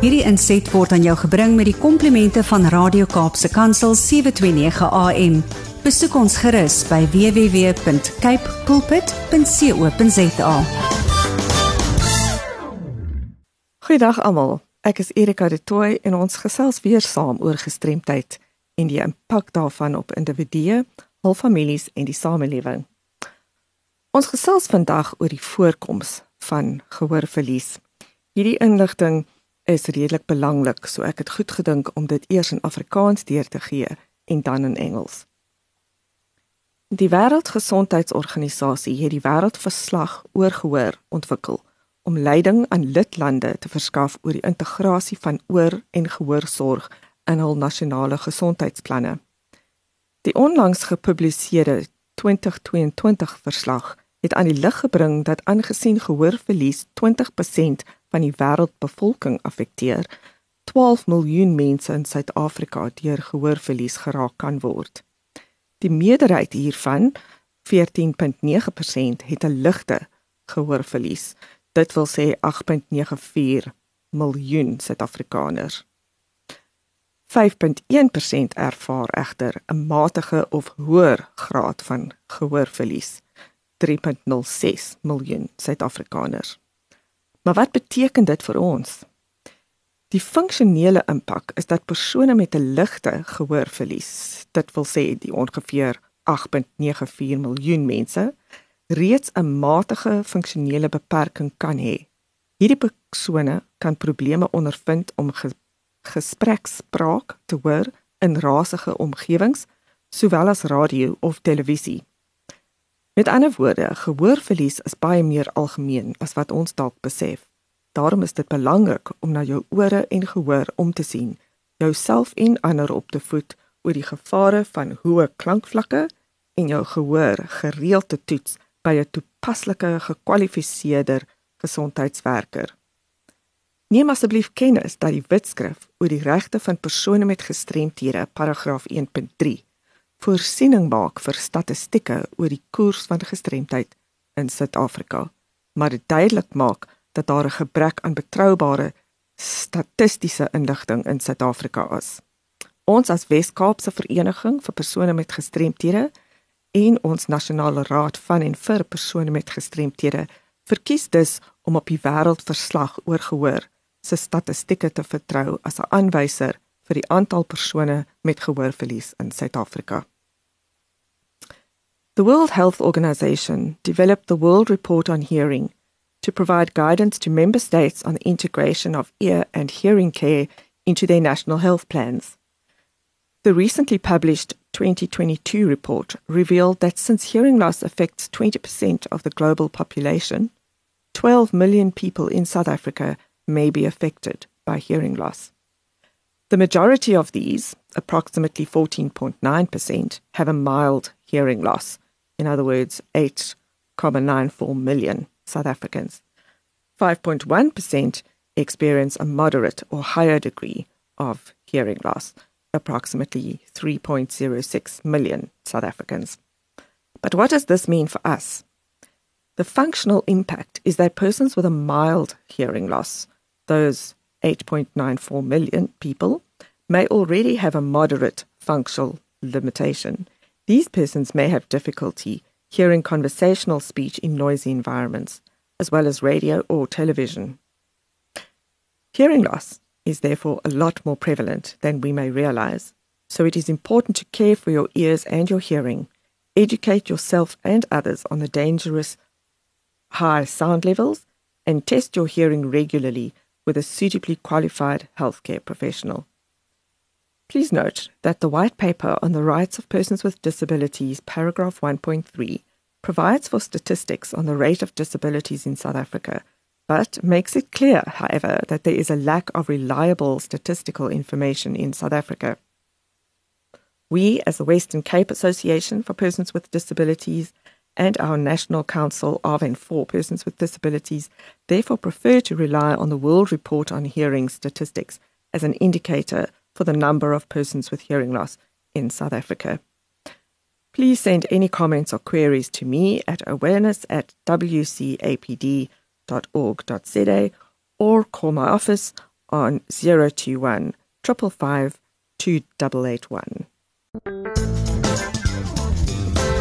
Hierdie inset word aan jou gebring met die komplimente van Radio Kaapse Kansel 729 AM. Besoek ons gerus by www.cape pulpit.co.za. Goeiedag almal. Ek is Erika de Tooy en ons gesels weer saam oor gestremdheid en die impak daarvan op individue, hul families en die samelewing. Ons gesels vandag oor die voorkoms van gehoorverlies. Hierdie inligting is redelik belangrik, so ek het goed gedink om dit eers in Afrikaans deur te gee en dan in Engels. Die Wêreldgesondheidsorganisasie het die wêreldverslag oor gehoor ontwikkel om leiding aan lidlande te verskaf oor die integrasie van oor- en gehoorsorg in hul nasionale gesondheidsplanne. Die onlangs gepubliseerde 2022 verslag het aan die lig gebring dat aangesien gehoorverlies 20% van die wêreldbevolking affekteer, 12 miljoen mense in Suid-Afrika deur gehoorverlies geraak kan word. Die meerderheid hiervan, 14.9%, het 'n ligte gehoorverlies. Dit wil sê 8.94 miljoen Suid-Afrikaners. 5.1% ervaar egter 'n matige of hoër graad van gehoorverlies. 3.06 miljoen Suid-Afrikaners. Maar wat beteken dit vir ons? Die funksionele impak is dat persone met 'n ligte gehoorverlies, dit wil sê die ongeveer 8.94 miljoen mense, reeds 'n matige funksionele beperking kan hê. Hierdie persone kan probleme ondervind om ge gesprekspraak te hoor in rasige omgewings, sowel as radio of televisie. Met ander woorde, gehoorverlies is baie meer algemeen as wat ons dalk besef. Daarom is dit belangrik om na jou ore en gehoor om te sien, jouself en ander op te voed oor die gevare van hoë klankvlakke en jou gehoor gereeld te toets by 'n toepaslike gekwalifiseerde gesondheidswerker. Neem asseblief kennis dat die Wetskrif oor die regte van persone met gestremthede, paragraaf 1.3 voorsiening maak vir statistieke oor die koers van gestremdheid in Suid-Afrika, maar dit duidelik maak dat daar 'n gebrek aan betroubare statistiese inligting in Suid-Afrika is. Ons as Wes-Kaapse Vereniging vir persone met gestremthede en ons nasionale raad van en vir persone met gestremthede verkies dus om op die wêreldverslag oor gehoor se statistieke te vertrou as 'n aanwyser vir die aantal persone met gehoorverlies in Suid-Afrika. The World Health Organization developed the World Report on Hearing to provide guidance to member states on the integration of ear and hearing care into their national health plans. The recently published 2022 report revealed that since hearing loss affects 20% of the global population, 12 million people in South Africa may be affected by hearing loss. The majority of these, approximately 14.9%, have a mild hearing loss, in other words, 8.94 million South Africans. 5.1% experience a moderate or higher degree of hearing loss, approximately 3.06 million South Africans. But what does this mean for us? The functional impact is that persons with a mild hearing loss, those 8.94 million people, may already have a moderate functional limitation these persons may have difficulty hearing conversational speech in noisy environments, as well as radio or television. Hearing loss is therefore a lot more prevalent than we may realize, so it is important to care for your ears and your hearing, educate yourself and others on the dangerous high sound levels, and test your hearing regularly with a suitably qualified healthcare professional. Please note that the White Paper on the Rights of Persons with Disabilities, paragraph 1.3, provides for statistics on the rate of disabilities in South Africa, but makes it clear, however, that there is a lack of reliable statistical information in South Africa. We, as the Western Cape Association for Persons with Disabilities and our National Council of and for Persons with Disabilities, therefore prefer to rely on the World Report on Hearing statistics as an indicator for the number of persons with hearing loss in South Africa. Please send any comments or queries to me at awareness at wcapd.org.za or call my office on 021 555 2881.